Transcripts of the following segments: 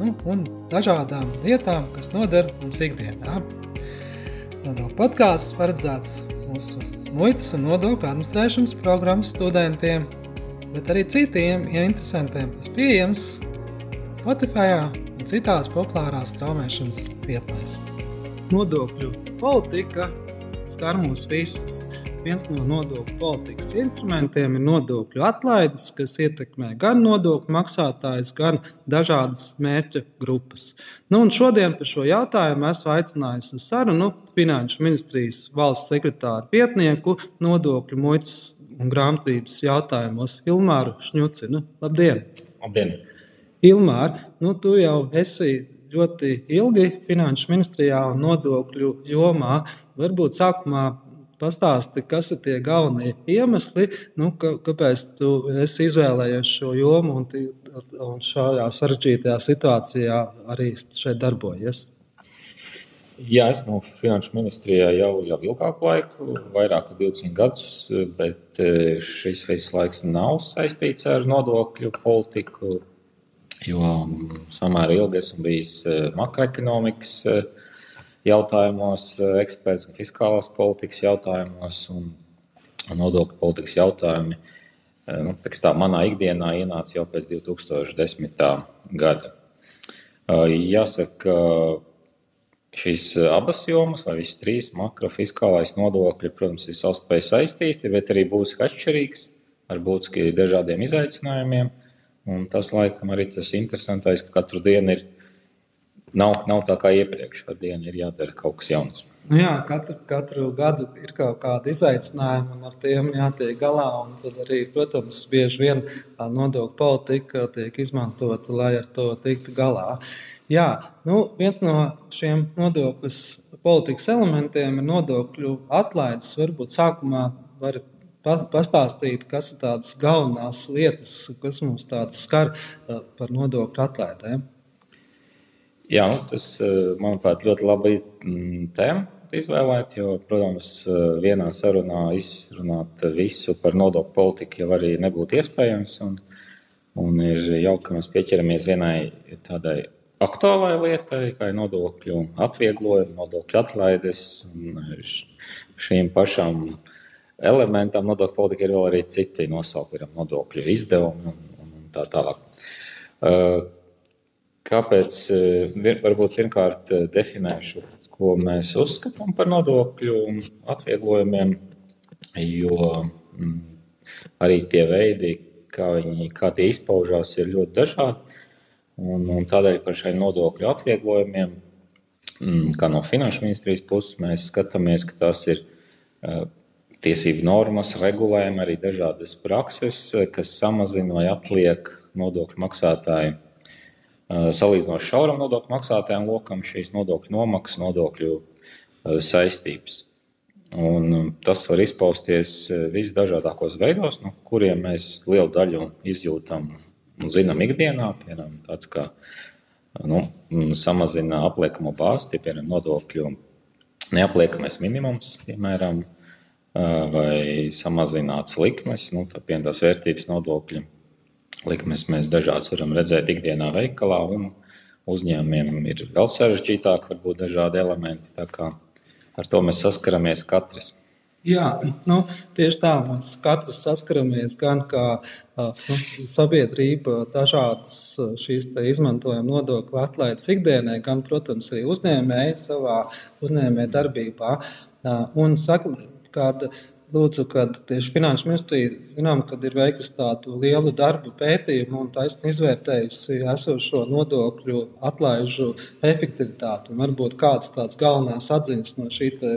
nu, un dažādām lietām, kas noder mums ikdienā. Nodokļu podkāsts paredzēts mūsu muitas un nodokļu administrēšanas programmas studentiem, bet arī citiem ja interesantiem. Tas pieejams Spotify un citās populārās straumēšanas vietnēs. Nodokļu politika skar mūs visus. Viens no nodokļu politikas instrumentiem ir nodokļu atlaides, kas ietekmē gan nodokļu maksātājus, gan dažādas mērķa grupas. Nu, šodien par šo jautājumu esmu aicinājis uz sarunu Finanšu ministrijas valsts sekretāru vietnieku nodokļu muitas un grāmatvedības jautājumos Ilmāru Šņucinu. Labdien! Labdien! Ilmār, nu, tu jau esi ļoti ilgi Finanšu ministrijā un nodokļu jomā. Varbūt sākumā Pastāsti, kas ir tie galvenie iemesli, nu, ka, kāpēc tu izvēlējies šo jomu un, un šajā sarežģītajā situācijā arī šeit darbojies. Jā, esmu Finanšu ministrijā jau, jau ilgāku laiku, vairāk kā 20 gadus, bet e, šis viss laiks nav saistīts ar nodokļu politiku, jo samērā ilgi esmu bijis e, makroekonomikas jautājumos, eh, eksperts gan fiskālās politikas jautājumos un nodokļu politikas jautājumi. Eh, nu, tā, manā ikdienā ienāca jau pēc 2010. gada. Eh, jāsaka, šīs abas jomas, vai visas trīs makrofiskālais nodokļi, protams, ir savstarpēji saistīti, bet arī būs atšķirīgs ar būtiski dažādiem izaicinājumiem. Un tas, laikam, arī tas interesantais, ka katru dienu ir Nav, nav tā kā iepriekš, kad dienā ir jādara kaut kas jauns. Nu jā, katru, katru gadu ir kaut kāda izaicinājuma, un ar tiem jātiek galā. Tad arī, protams, bieži vien nodokļu politika tiek izmantota, lai ar to tiktu galā. Jā, nu, viens no šiem nodokļu politikas elementiem ir nodokļu atlaides. Varbūt sākumā var pastāstīt, kas ir tādas galvenās lietas, kas mums skar par nodokļu atlaidēm. Jā, nu, tas, eh, manuprāt, ļoti labi tēma izvēlēt, jo, protams, eh, vienā sarunā izrunāt visu par nodokļu politiku jau arī nebūtu iespējams. Un, un ir jauki, ka mēs pieķeramies vienai tādai aktuālai lietai, kā ir nodokļu atvieglojumi, nodokļu atlaides. Šīm pašām elementām nodokļu politika ir vēl arī citi nosaukumi, nodokļu izdevumi un, un tā tālāk. Uh, Kāpēc? Eh, varbūt pirmkārt eh, definēšu, ko mēs uzskatām par nodokļu atvieglojumiem, jo mm, arī tie veidi, kā, viņi, kā tie izpaužās, ir ļoti dažādi. Un, un tādēļ par šiem nodokļu atvieglojumiem, mm, kā no finanšu ministrijas puses, mēs skatāmies, ka tās ir uh, tiesību normas, regulējumi, arī dažādas prakses, kas samazina vai atliek nodokļu maksātāju salīdzinoši šauram nodokļu maksātājiem lokam šīs nodokļu nomaksas, nodokļu saistības. Un tas var izpausties visdažādākos veidos, no kuriem mēs lielu daļu izjūtam un zinām ikdienā. Piemēram, tāds kā nu, samazina apliekamo bāzi, piemēram nodokļu neapliekamais minimums, piemēram, vai samazināts likmes, nu, tā piemēram, tās vērtības nodokļi likmes mēs dažādas varam redzēt ikdienā veikalā, un uzņēmumiem ir vēl sarežģītāk, varbūt dažādi elementi. Ar to mēs saskaramies katrs. Jā, nu, tieši tā mēs katrs saskaramies gan kā nu, sabiedrība, dažādas šīs izmantojuma nodokļu atlaides ikdienai, gan, protams, arī uzņēmēji savā uzņēmē darbībā. Un saka, kāda lūdzu, kad tieši Finanšu ministrija zinām, kad ir veikusi tādu lielu darbu pētījumu un taisni izvērtējusi esošo nodokļu atlaižu efektivitāti. Un varbūt kāds tāds galvenās atziņas no šī te,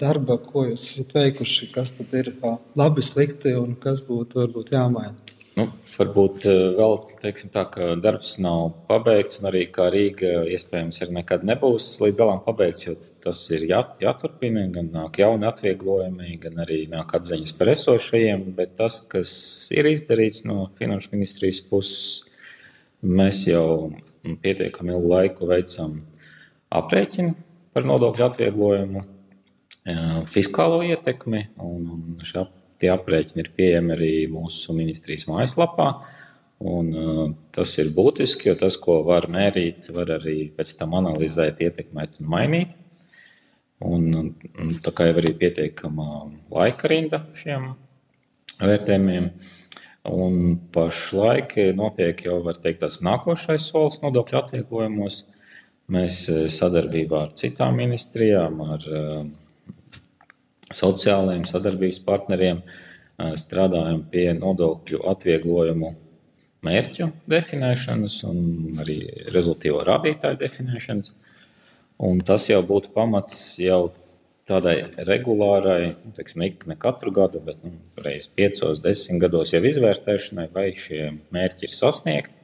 darba, ko jūs esat veikuši, kas tad ir labi, slikti un kas būtu varbūt jāmaina. Nu, varbūt eh, vēl teiksim, tā, ka darbs nav pabeigts, un arī kā Rīga iespējams arī nekad nebūs līdz galam pabeigts, jo tas ir jā, jāturpina. Gan nāk jauni atvieglojumi, gan arī nāk atziņas par esošajiem. Bet tas, kas ir izdarīts no Finanšu ministrijas puses, mēs jau pietiekami ilgu laiku veicam aprēķinu par nodokļu atvieglojumu, eh, fiskālo ietekmi un, un šā Tie aprēķini ir pieejami arī mūsu ministrijas mājaslapā. Un, uh, tas ir būtiski, jo tas, ko var mērīt, var arī pēc tam analizēt, ietekmēt un mainīt. Un, un, tā kā jau ir pietiekama laika rinda šiem vērtējumiem, un pašlaik notiek jau teikt, tas nākošais solis nodokļu atvieglojumos. Mēs uh, sadarbībā ar citām ministrijām, ar uh, sociālajiem sadarbības partneriem strādājam pie nodokļu atvieglojumu mērķu definēšanas un arī rezultātu rādītāju definēšanas. Un tas jau būtu pamats jau tādai regulārai, nu, teiksim, ne katru gadu, bet nu, reizes piecos, desmit gados jau izvērtēšanai, vai šie mērķi ir sasniegti,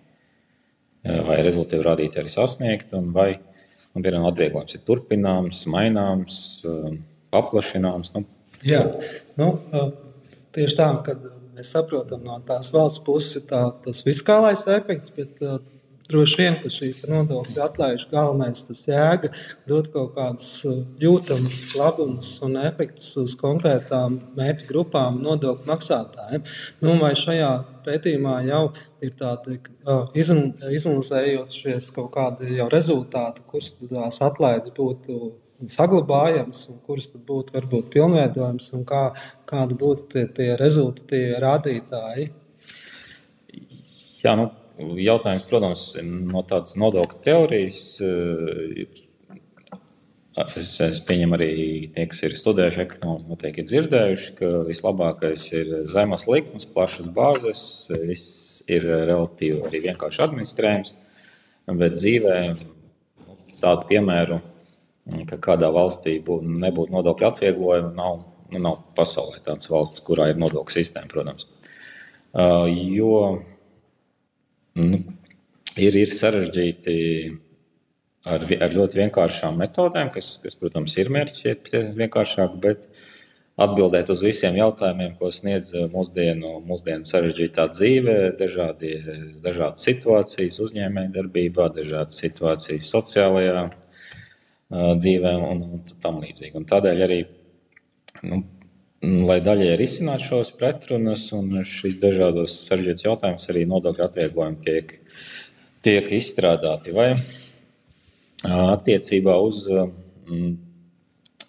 vai rezultātu rādītāji ir sasniegti, un vai nu, piemēram, atvieglojums ir turpināms, maināms paplašināms. Nu. Jā, nu, tieši tā, kad mēs saprotam no tās valsts puses, tā, tas fiskālais efekts, bet uh, droši vien, ka šīs nodokļu atlaižu galvenais tas jēga dot kaut kādus jūtamus labumus un efektus uz konkrētām mērķu grupām nodokļu maksātājiem. Nu, vai šajā pētījumā jau ir tādi izanalizējošies kaut kādi jau rezultāti, kuras tās atlaides būtu saglabājams, un kuras būtu varbūt pilnveidojams, un kā, kādi būtu tie, tie rezultāti, rādītāji? Jā, nu, jautājums, protams, no tādas nodokļu teorijas. Eh, es, es pieņemu arī tie, kas ir studējuši ekonomiku, noteikti ir dzirdējuši, ka vislabākais ir zemes likmes, plašas bāzes, viss ir relatīvi arī vienkārši administrējams. Bet dzīvē nu, tādu piemēru ka kādā valstī bū, nebūtu nodokļu atvieglojumu. Nav, nu, nav pasaulē tādas valsts, kurā ir nodokļu sistēma, protams. Uh, jo nu, ir, ir sarežģīti ar, ar ļoti vienkāršām metodēm, kas, kas protams, ir mērķis vienkāršāk, bet atbildēt uz visiem jautājumiem, ko sniedz mūsdienu, mūsdienu sarežģītā dzīve, dažādi, dažādas situācijas uzņēmējdarbībā, dažādas situācijas sociālajā dzīvēm un, un tam līdzīgi. Un tādēļ arī, nu, lai daļai risinātu šos pretrunas un šīs dažādos sarežģītos jautājumus, arī nodokļu atvieglojumi tiek, tiek izstrādāti. Vai attiecībā uz mm,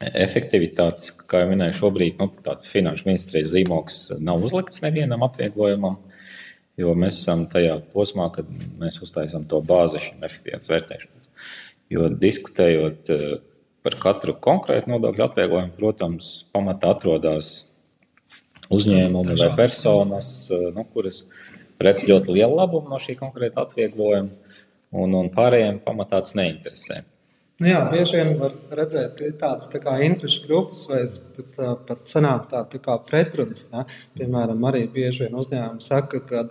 efektivitātes, kā jau minēju, šobrīd nu, tāds finanšu ministrijas zīmoks nav uzlikts nevienam atvieglojumam. Jo mēs esam tajā posmā, kad mēs uztaisām to bāzi šim efektivitātes vērtēšanai. Jo diskutējot eh, par katru konkrētu nodokļu atvieglojumu, protams, pamatā atrodas uzņēmumi vai personas, eh, nu, kuras redz ļoti lielu labumu no šī konkrēta atvieglojuma, un, un pārējiem pamatā tas neinteresē. Nu jā, bieži vien var redzēt, ka ir tādas tā kā interešu grupas, vai pat, pat sanāk tā, tā kā pretrunas. Ja? Piemēram, arī bieži vien uzņēmumi saka, ka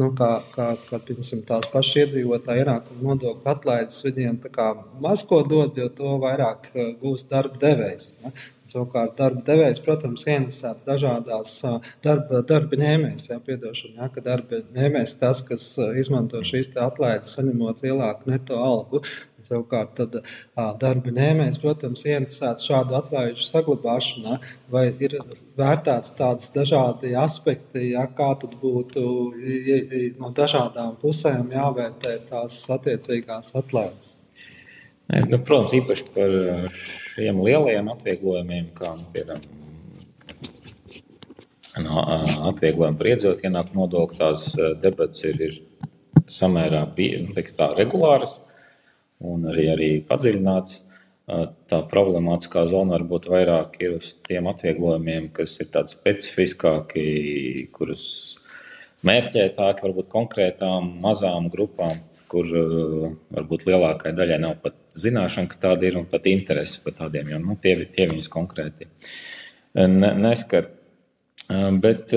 nu, kā, kā, kā, tās pašas iedzīvotāju ienākumu nodokļu atlaides viņiem maz ko dod, jo to vairāk gūst darba devējs. Ja? Savukārt, darba devējs, protams, ienesās dažādās darba, darba ņēmējas, ja, ja, ka darba ņēmējs tas, kas izmanto šīs atlaides, saņemot lielāku neto algu. Savukārt, tad, darba ņēmējs, protams, ienesās šādu atlaižu saglabāšanā, vai ir vērtēts tādas dažādi aspekti, ja, kā tad būtu no dažādām pusēm jāvērtē tās attiecīgās atlaides. Nu, protams, īpaši par šiem lielajiem atvieglojumiem, kā piemēram no, atvieglojuma par iedzīvotāju ienākumu nodokli, tās debatas ir, ir samērā tā, regulāras un arī, arī padziļināts. Tā problemātiskā zona varbūt vairāk ir uz tiem atvieglojumiem, kas ir tādi specifiskāki, kurus mērķētāki, varbūt konkrētām mazām grupām kur uh, varbūt lielākajai daļai nav pat zināšana, ka tāda ir un pat interese par tādiem, jo nu, tie, tie viņus konkrēti ne, neskar. Uh, bet,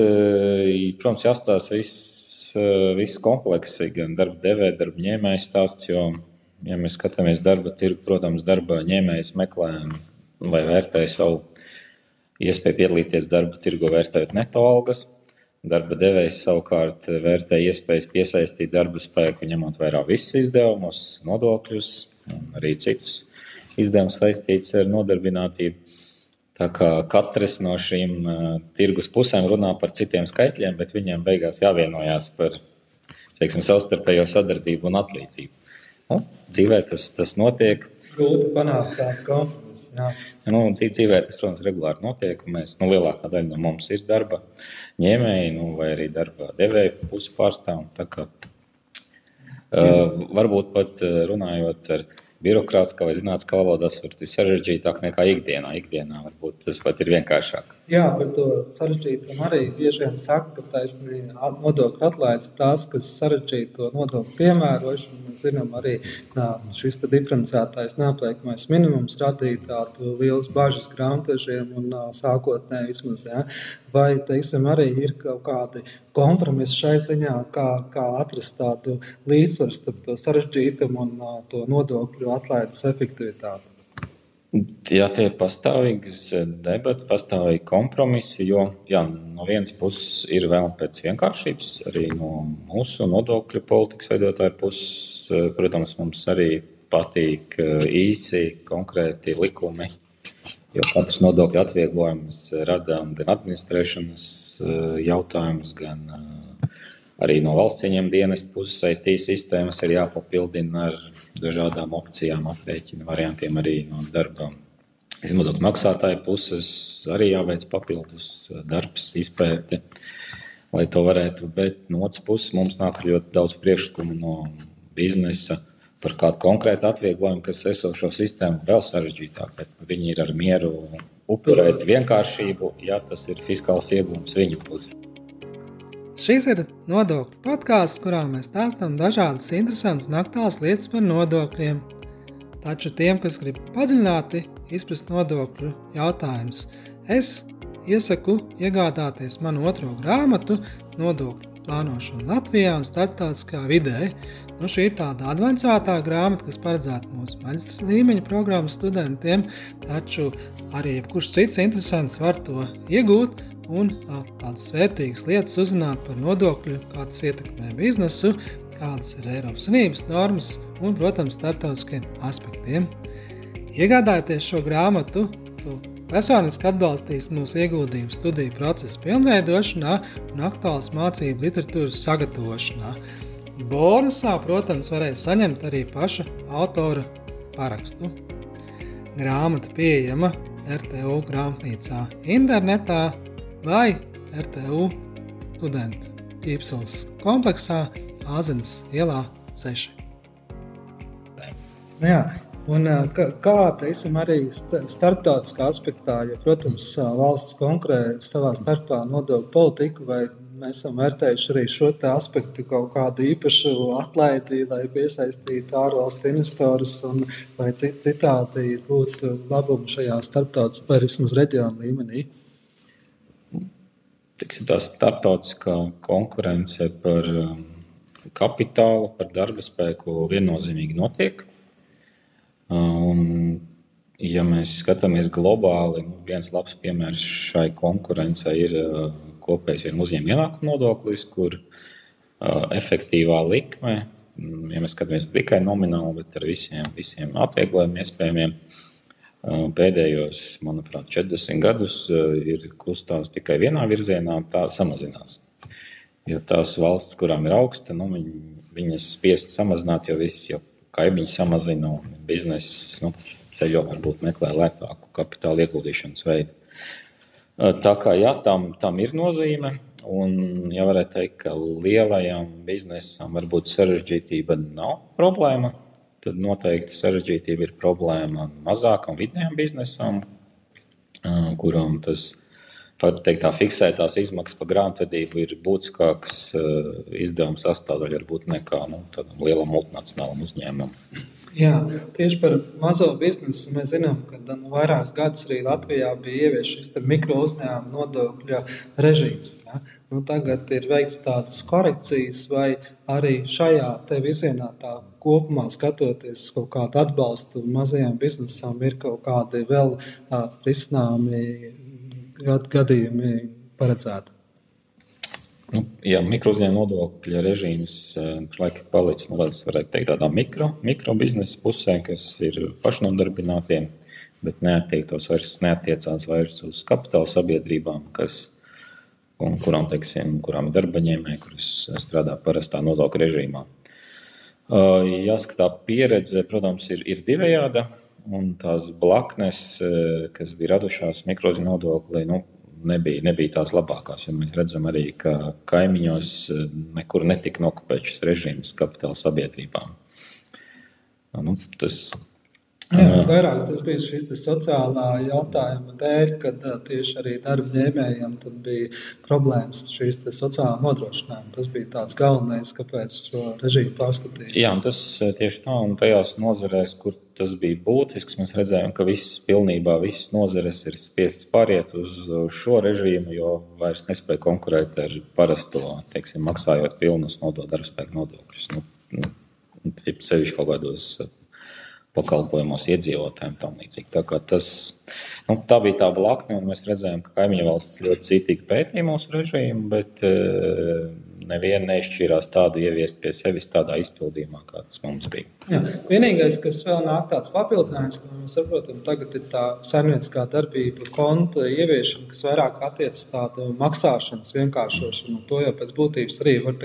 protams, jāstāsta viss viss komplekss, gan darba devēja, darba ņēmēja stāsts. Jo, ja mēs skatāmies darba tirgu, protams, darba ņēmējs meklē vai vērtē savu iespēju piedalīties darba tirgu, vērtējot neto algas. Darba devējs savukārt vērtē iespējas piesaistīt darba spēku, ņemot vērā visus izdevumus, nodokļus un arī citus izdevumus saistītus ar nodarbinātību. Tā kā katrs no šīm uh, tirgus pusēm runā par citiem skaitļiem, bet viņiem beigās jāvienojās par teiksim, savstarpējo sadarbību un atlīdzību. Nu, dzīvē tas, tas notiek. Grūti panākt tādu kompromisu. Jā. Nu, dzīvē tas, protams, regulāri notiek. Mēs, nu, lielākā daļa no mums ir darba ņēmēji nu, vai arī darba devēja pusi pārstāvji. Uh, varbūt pat runājot ar birokrātiskā vai zinātniskā valodā, tas būt sarežģītāk nekā ikdienā. Ikdienā varbūt tas pat ir vienkāršāk. Jā, par to sarežģītumu arī bieži vien saka, ka taisnība nodokļu atlaides ir tās, kas sarežģīja to nodokļu piemērošanu. Mēs zinām, arī nā, šis diferencētais neapliekamais minimums radīja tādu liels bažas grāmatvežiem un nā, sākotnēji vismaz. Ja? Vai, teiksim, arī ir kaut kādi kompromisi šai ziņā, kā, kā atrast tādu līdzsvaru starp to sarežģītumu un nā, to nodokļu atlaides efektivitāti? Jā, tie ir pastāvīgas debatas, pastāvīgi kompromisi. Jo jā, no vienas puses ir vēlme pēc vienkāršības, arī no mūsu nodokļu politikas veidotāju puses. Protams, mums arī patīk eh, īsi, konkrēti likumi. Jo katrs nodokļu atvieglojums rada gan administrēšanas eh, jautājumus, gan Arī no valsts ieņem dienas puses IT sistēmas ir jāpapildina ar dažādām opcijām, aprēķinu variantiem arī no darba. Izmantot maksātāju puses arī jāveic papildus darbs, izpēte, lai to varētu. Bet no otras puses mums nāk ļoti daudz priekšlikumu no biznesa par kādu konkrētu atvieglojumu, kas esošo sistēmu vēl sarežģītāk, bet viņi ir ar mieru upurēt vienkāršību, ja tas ir fiskāls iegūms viņu pusē. Šis ir nodokļu podkāsts, kurā mēs stāstām dažādas interesantas un aktuālas lietas par nodokļiem. Taču tiem, kas grib padziļināti izprast nodokļu jautājumus, es iesaku iegādāties manu otro grāmatu Nodokļu plānošana Latvijā un starptautiskā vidē. Nu, šī ir tāda avansētā grāmata, kas paredzēta mūsu maģistra līmeņa programmas studentiem, taču arī jebkurš cits interesants var to iegūt un tādas vērtīgas lietas uzzināt par nodokļu, kā tas ietekmē biznesu, kādas ir Eiropas Savienības normas un, protams, starptautiskiem aspektiem. Iegādājoties šo grāmatu, tu personiski atbalstīs mūsu ieguldījumu studiju procesu pilnveidošanā un aktuālas mācību literatūras sagatavošanā. Bonusā, protams, varēs saņemt arī paša autora parakstu. Grāmata pieejama RTU grāmatnīcā internetā vai RTU studentu ķīpseles kompleksā Āzenes ielā 6. Nu jā, un kā, teiksim, arī starptautiskā aspektā, ja, protams, valsts konkurē savā starpā nodokļu politiku, vai mēs esam vērtējuši arī šo aspektu, kaut kādu īpašu atlaidi, lai piesaistītu ārvalstu investorus, un vai citādi būtu labumi šajā starptautiskā vai vismaz reģionu līmenī tiksim, tā starptautiskā konkurence par kapitālu, par darba spēku viennozīmīgi notiek. Uh, un, ja mēs skatāmies globāli, nu, viens labs piemērs šai konkurencei ir uh, kopējs vienu uzņēmumu ienākumu nodoklis, kur uh, efektīvā likme, mm, ja mēs skatāmies tikai nomināli, bet ar visiem, visiem atvieglojumiem, iespējamiem, pēdējos, manuprāt, 40 gadus ir kustās tikai vienā virzienā, tā samazinās. Jo tās valsts, kurām ir augsta, nu, viņas spiest samazināt, jo viss jau kaimiņi samazina un biznesa nu, ceļo varbūt meklē lētāku kapitāla ieguldīšanas veidu. Tā kā jā, tam, tam ir nozīme. Un, ja varētu teikt, ka lielajam biznesam varbūt sarežģītība nav problēma, tad noteikti sarežģītība ir problēma mazākam vidējam biznesam, kuram tas pat teikt, tā fiksētās izmaksas par grāmatvedību ir būtiskāks izdevums sastāvdaļa varbūt nekā nu, tādam lielam multinacionālam uzņēmumam. Jā, tieši par mazo biznesu mēs zinām, ka nu, vairākus gadus arī Latvijā bija ieviesis šis mikro uzņēmuma nodokļa režīms. Ja? Nu, tagad ir veikts tādas korekcijas, vai arī šajā virzienā tā kopumā skatoties kaut kādu atbalstu mazajām biznesām, ir kaut kādi vēl uh, risināmi gad, gadījumi paredzēti. Nu, jā, mikrouzņēmuma nodokļa režīms pašlaik ir palicis no nu, tādas, varētu teikt, tādā mikro, mikro biznesa pusē, kas ir pašnodarbinātiem, bet neattiektos vairs, neatiecās vairs uz kapitāla sabiedrībām, kas, un kurām, teiksim, kurām ir darbaņēmēji, kuras strādā parastā nodokļa režīmā. Jāsaka, tā pieredze, protams, ir, ir divējāda. Un tās blaknes, kas bija radušās mikroziņu nodoklī, nu, nebija, nebija tās labākās. Mēs redzam arī, ka kaimiņos nekur netika nokopēts šis režīms kapitāla sabiedrībām. Nu, tas Jā, vairāk tas bija šis sociālā jautājuma dēļ, kad tieši arī darba ņēmējiem bija problēmas šīs sociālā nodrošinājuma. Tas bija tāds galvenais, kāpēc šo režīmu pārskatīja. Jā, tas tieši tā, un tajās nozarēs, kur tas bija būtisks, mēs redzējām, ka viss pilnībā visas nozares ir spiestas pāriet uz šo režīmu, jo vairs nespēja konkurēt ar parasto, teiksim, maksājot pilnus nodokļu darbspēku nodokļus. Nu, nu, Sevišķi kaut kādos pakalpojumos iedzīvotājiem. Tā, tas, nu, tā bija tā blakne, un mēs redzējām, ka kaimiņu valsts ļoti citīgi pētīja mūsu režīmu, bet uh, neviena neizšķīrās tādu ieviest pie sevis tādā izpildījumā, kā tas mums bija. Jā, vienīgais, kas vēl nāk tāds papildinājums, ka mēs saprotam, tagad ir tā saimnieciskā darbība, konta ieviešana, kas vairāk attiecas tādu maksāšanas vienkāršošanu. To jau pēc būtības arī var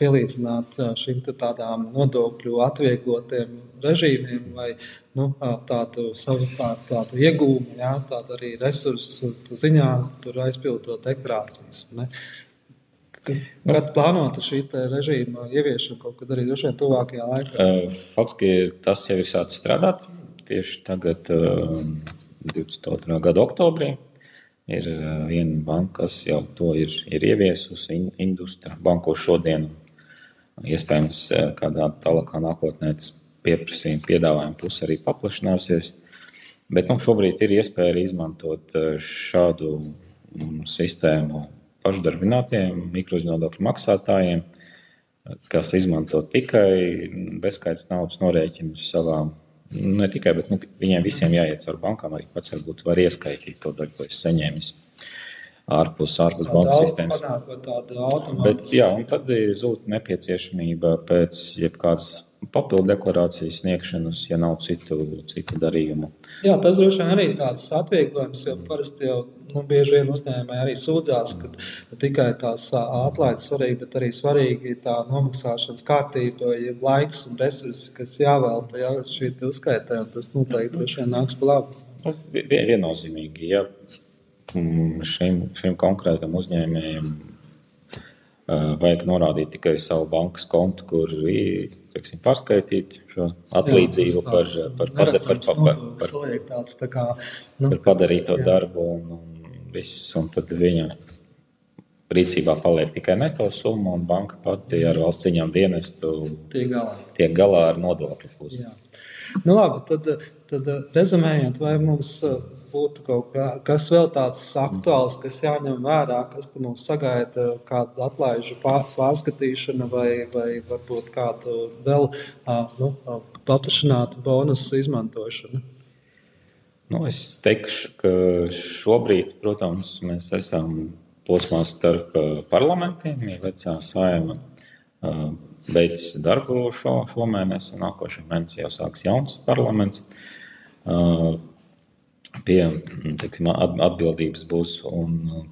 pielīdzināt šīm tādām nodokļu atvieglotiem režīmiem vai nu, tādu savu tā, tādu iegūmu, jā, tādu arī resursu ziņā, tur aizpildot deklarācijas. Ne? Kad plānota šī režīma ieviešana kaut kad arī droši vien tuvākajā laikā? Faktiski tas jau ir sācis strādāt. Tieši tagad, 22. gada oktobrī, ir viena banka, kas jau to ir, ir ieviesusi. Industra banko šodien, iespējams, kādā tālākā nākotnē tas pieprasījuma piedāvājuma puse arī paplašināsies. Bet nu, šobrīd ir iespēja izmantot šādu mm, sistēmu pašdarbinātiem mikroiznodokļu maksātājiem, kas izmanto tikai bezskaitas naudas norēķinus savām. Ne tikai, bet nu, viņiem visiem jāiet caur bankām. Arī pats varbūt var ieskaitīt to daļu, ko es saņēmu ārpus, ārpus bankas sistēmas. Bet, jā, un tad zūd nepieciešamība pēc jebkādas papildu deklarācijas sniegšanas, ja nav citu, citu darījumu. Jā, tas droši vien arī tāds atvieglojums, jo parasti jau nu, bieži vien uzņēmēji arī sūdzās, ka tikai tās atlaides svarīgi, bet arī svarīgi tā nomaksāšanas kārtība, ja laiks un resursi, kas jāvelta jā, šī uzskaitē, un tas noteikti droši vien nāks pa labu. Nu, viennozīmīgi, ja mm, šim, šim konkrētam uzņēmējam vajag norādīt tikai savu bankas kontu, kur teiksim, pārskaitīt šo atlīdzību Jā, par, par, par, par, par, par, tāds, kā, nu, par padarīto jā. darbu. Un, un, viss, un tad viņa rīcībā paliek tikai neto summa, un banka pati ar valsts ziņām dienestu tiek galā, tiek galā ar nodokļu pusi. Nu, labi, tad, tad rezumējot, vai mums būtu kaut kā, kas vēl tāds aktuāls, kas jāņem vērā, kas mums sagaida, kāda atlaižu pārskatīšana vai, vai varbūt kādu vēl nu, paplašinātu bonusu izmantošanu? Nu, es teikšu, ka šobrīd, protams, mēs esam posmā starp parlamentiem, ja vecā saima beidzas darbu šo, šo mēnesi, un nākošais mēnesis jau sāks jauns parlaments pie teiksim, atbildības būs. Un,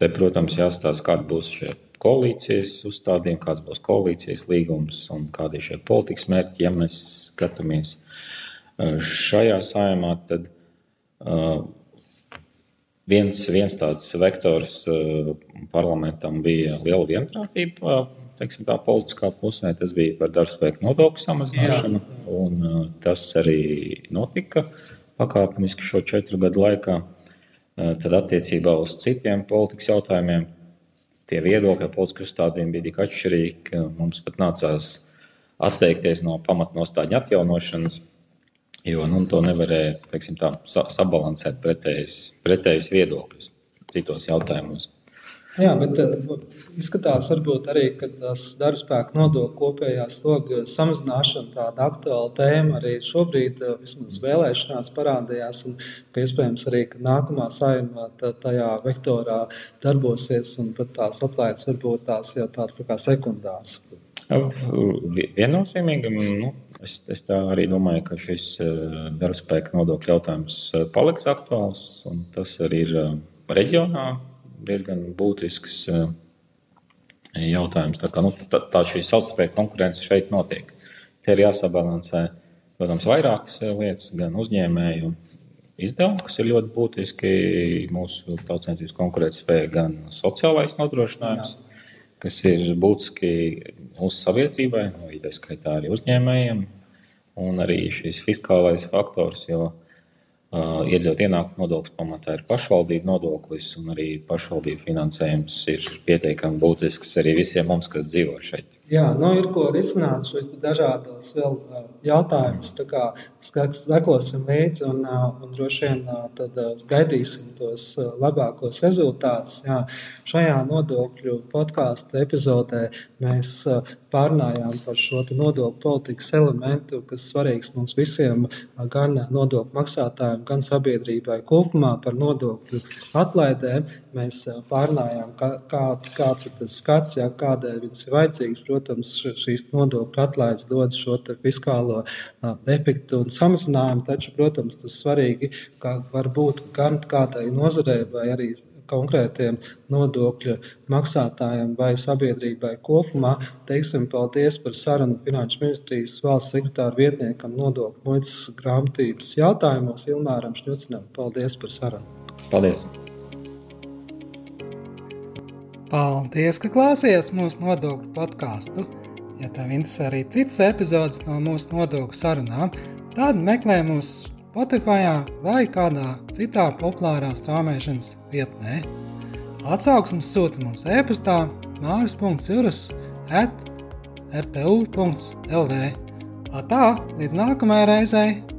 te, protams, jāstāsta, kāda būs šie koalīcijas uzstādījumi, kāds būs koalīcijas līgums un kādi ir šie politikas mērķi. Ja mēs skatāmies uh, šajā saimā, tad uh, viens, viens tāds vektors uh, parlamentam bija liela vienprātība. Teiksim, tā politiskā pusē tas bija par darbspēku nodokļu samazināšanu, Jā. un uh, tas arī notika. Uh, pakāpeniski šo četru gadu laikā. Tad attiecībā uz citiem politikas jautājumiem tie viedokļi politiski uzstādījumi bija tik atšķirīgi, ka mums pat nācās atteikties no pamatnostāļu atjaunošanas, jo nu, to nevarēja teiksim, tā, sabalansēt pretējus viedokļus citos jautājumos. Jā, bet eh, izskatās, varbūt arī tas darbspēka nodokļu kopējā sloga samazināšana, tāda aktuāla tēma arī šobrīd, eh, vismaz vēlēšanās, parādījās. Un, ka iespējams arī ka nākamā saimā tajā vektorā darbosies, un tad tās aplaides varbūt tās jau tādas tā kā sekundāras. Viennozīmīgi, nu, es, es tā arī domāju, ka šis eh, darbspēka nodokļu jautājums paliks aktuāls, un tas arī ir reģionā diezgan būtisks eh, jautājums. Tā, kā, nu, tā, tā šī savstarpēja konkurence šeit notiek. Te ir jāsabalansē, protams, vairākas eh, lietas, gan uzņēmēju izdevumi, kas ir ļoti būtiski mūsu tautsēmniecības konkurētspējai, gan sociālais nodrošinājums, Jā. kas ir būtiski mūsu sabiedrībai, no nu, idejaskaitā arī uzņēmējiem, un arī šis fiskālais faktors. Jo, uh, Iedzīvot ienākumu nodoklis pamatā ir pašvaldību nodoklis, un arī pašvaldību finansējums ir pietiekami būtisks arī visiem mums, kas dzīvo šeit. Jā, nu ir ko risināt šos dažādos vēl jautājumus. Sekosim līdzi un, un droši vien tad gaidīsim tos labākos rezultātus. Jā, šajā nodokļu podkāstu epizodē mēs pārnājām par šo nodokļu politikas elementu, kas svarīgs mums visiem, gan nodokļu maksātājiem, gan sabiedrībai kopumā par nodokļu atlaidēm. Mēs pārnājām, kā, kā, kāds ir tas skats, jā, kādēļ viņas ir vajadzīgas. Protams, šīs nodokļu atlaides dod šo fiskālo efektu un samazinājumu, taču, protams, tas svarīgi, ka var būt gan kādai nozarei vai arī konkrētiem nodokļu maksātājiem vai sabiedrībai kopumā. Teiksim paldies par sarunu Finanšu ministrijas valsts sekretāra vietniekam nodokļu muitas grāmatības jautājumos Ilmāram Šņucinam. Paldies par sarunu! Paldies! Paldies, ka klausījāties mūsu nodokļu podkāstu. Ja tev interesē arī citas epizodes no mūsu nodokļu sarunām, tad meklē mūsu Spotify vai kādā citā populārā strāmošanas vietnē. Atsauksmes sūta mums e-pastā māris.juras at rtu.lv. Tā, līdz nākamajai reizei!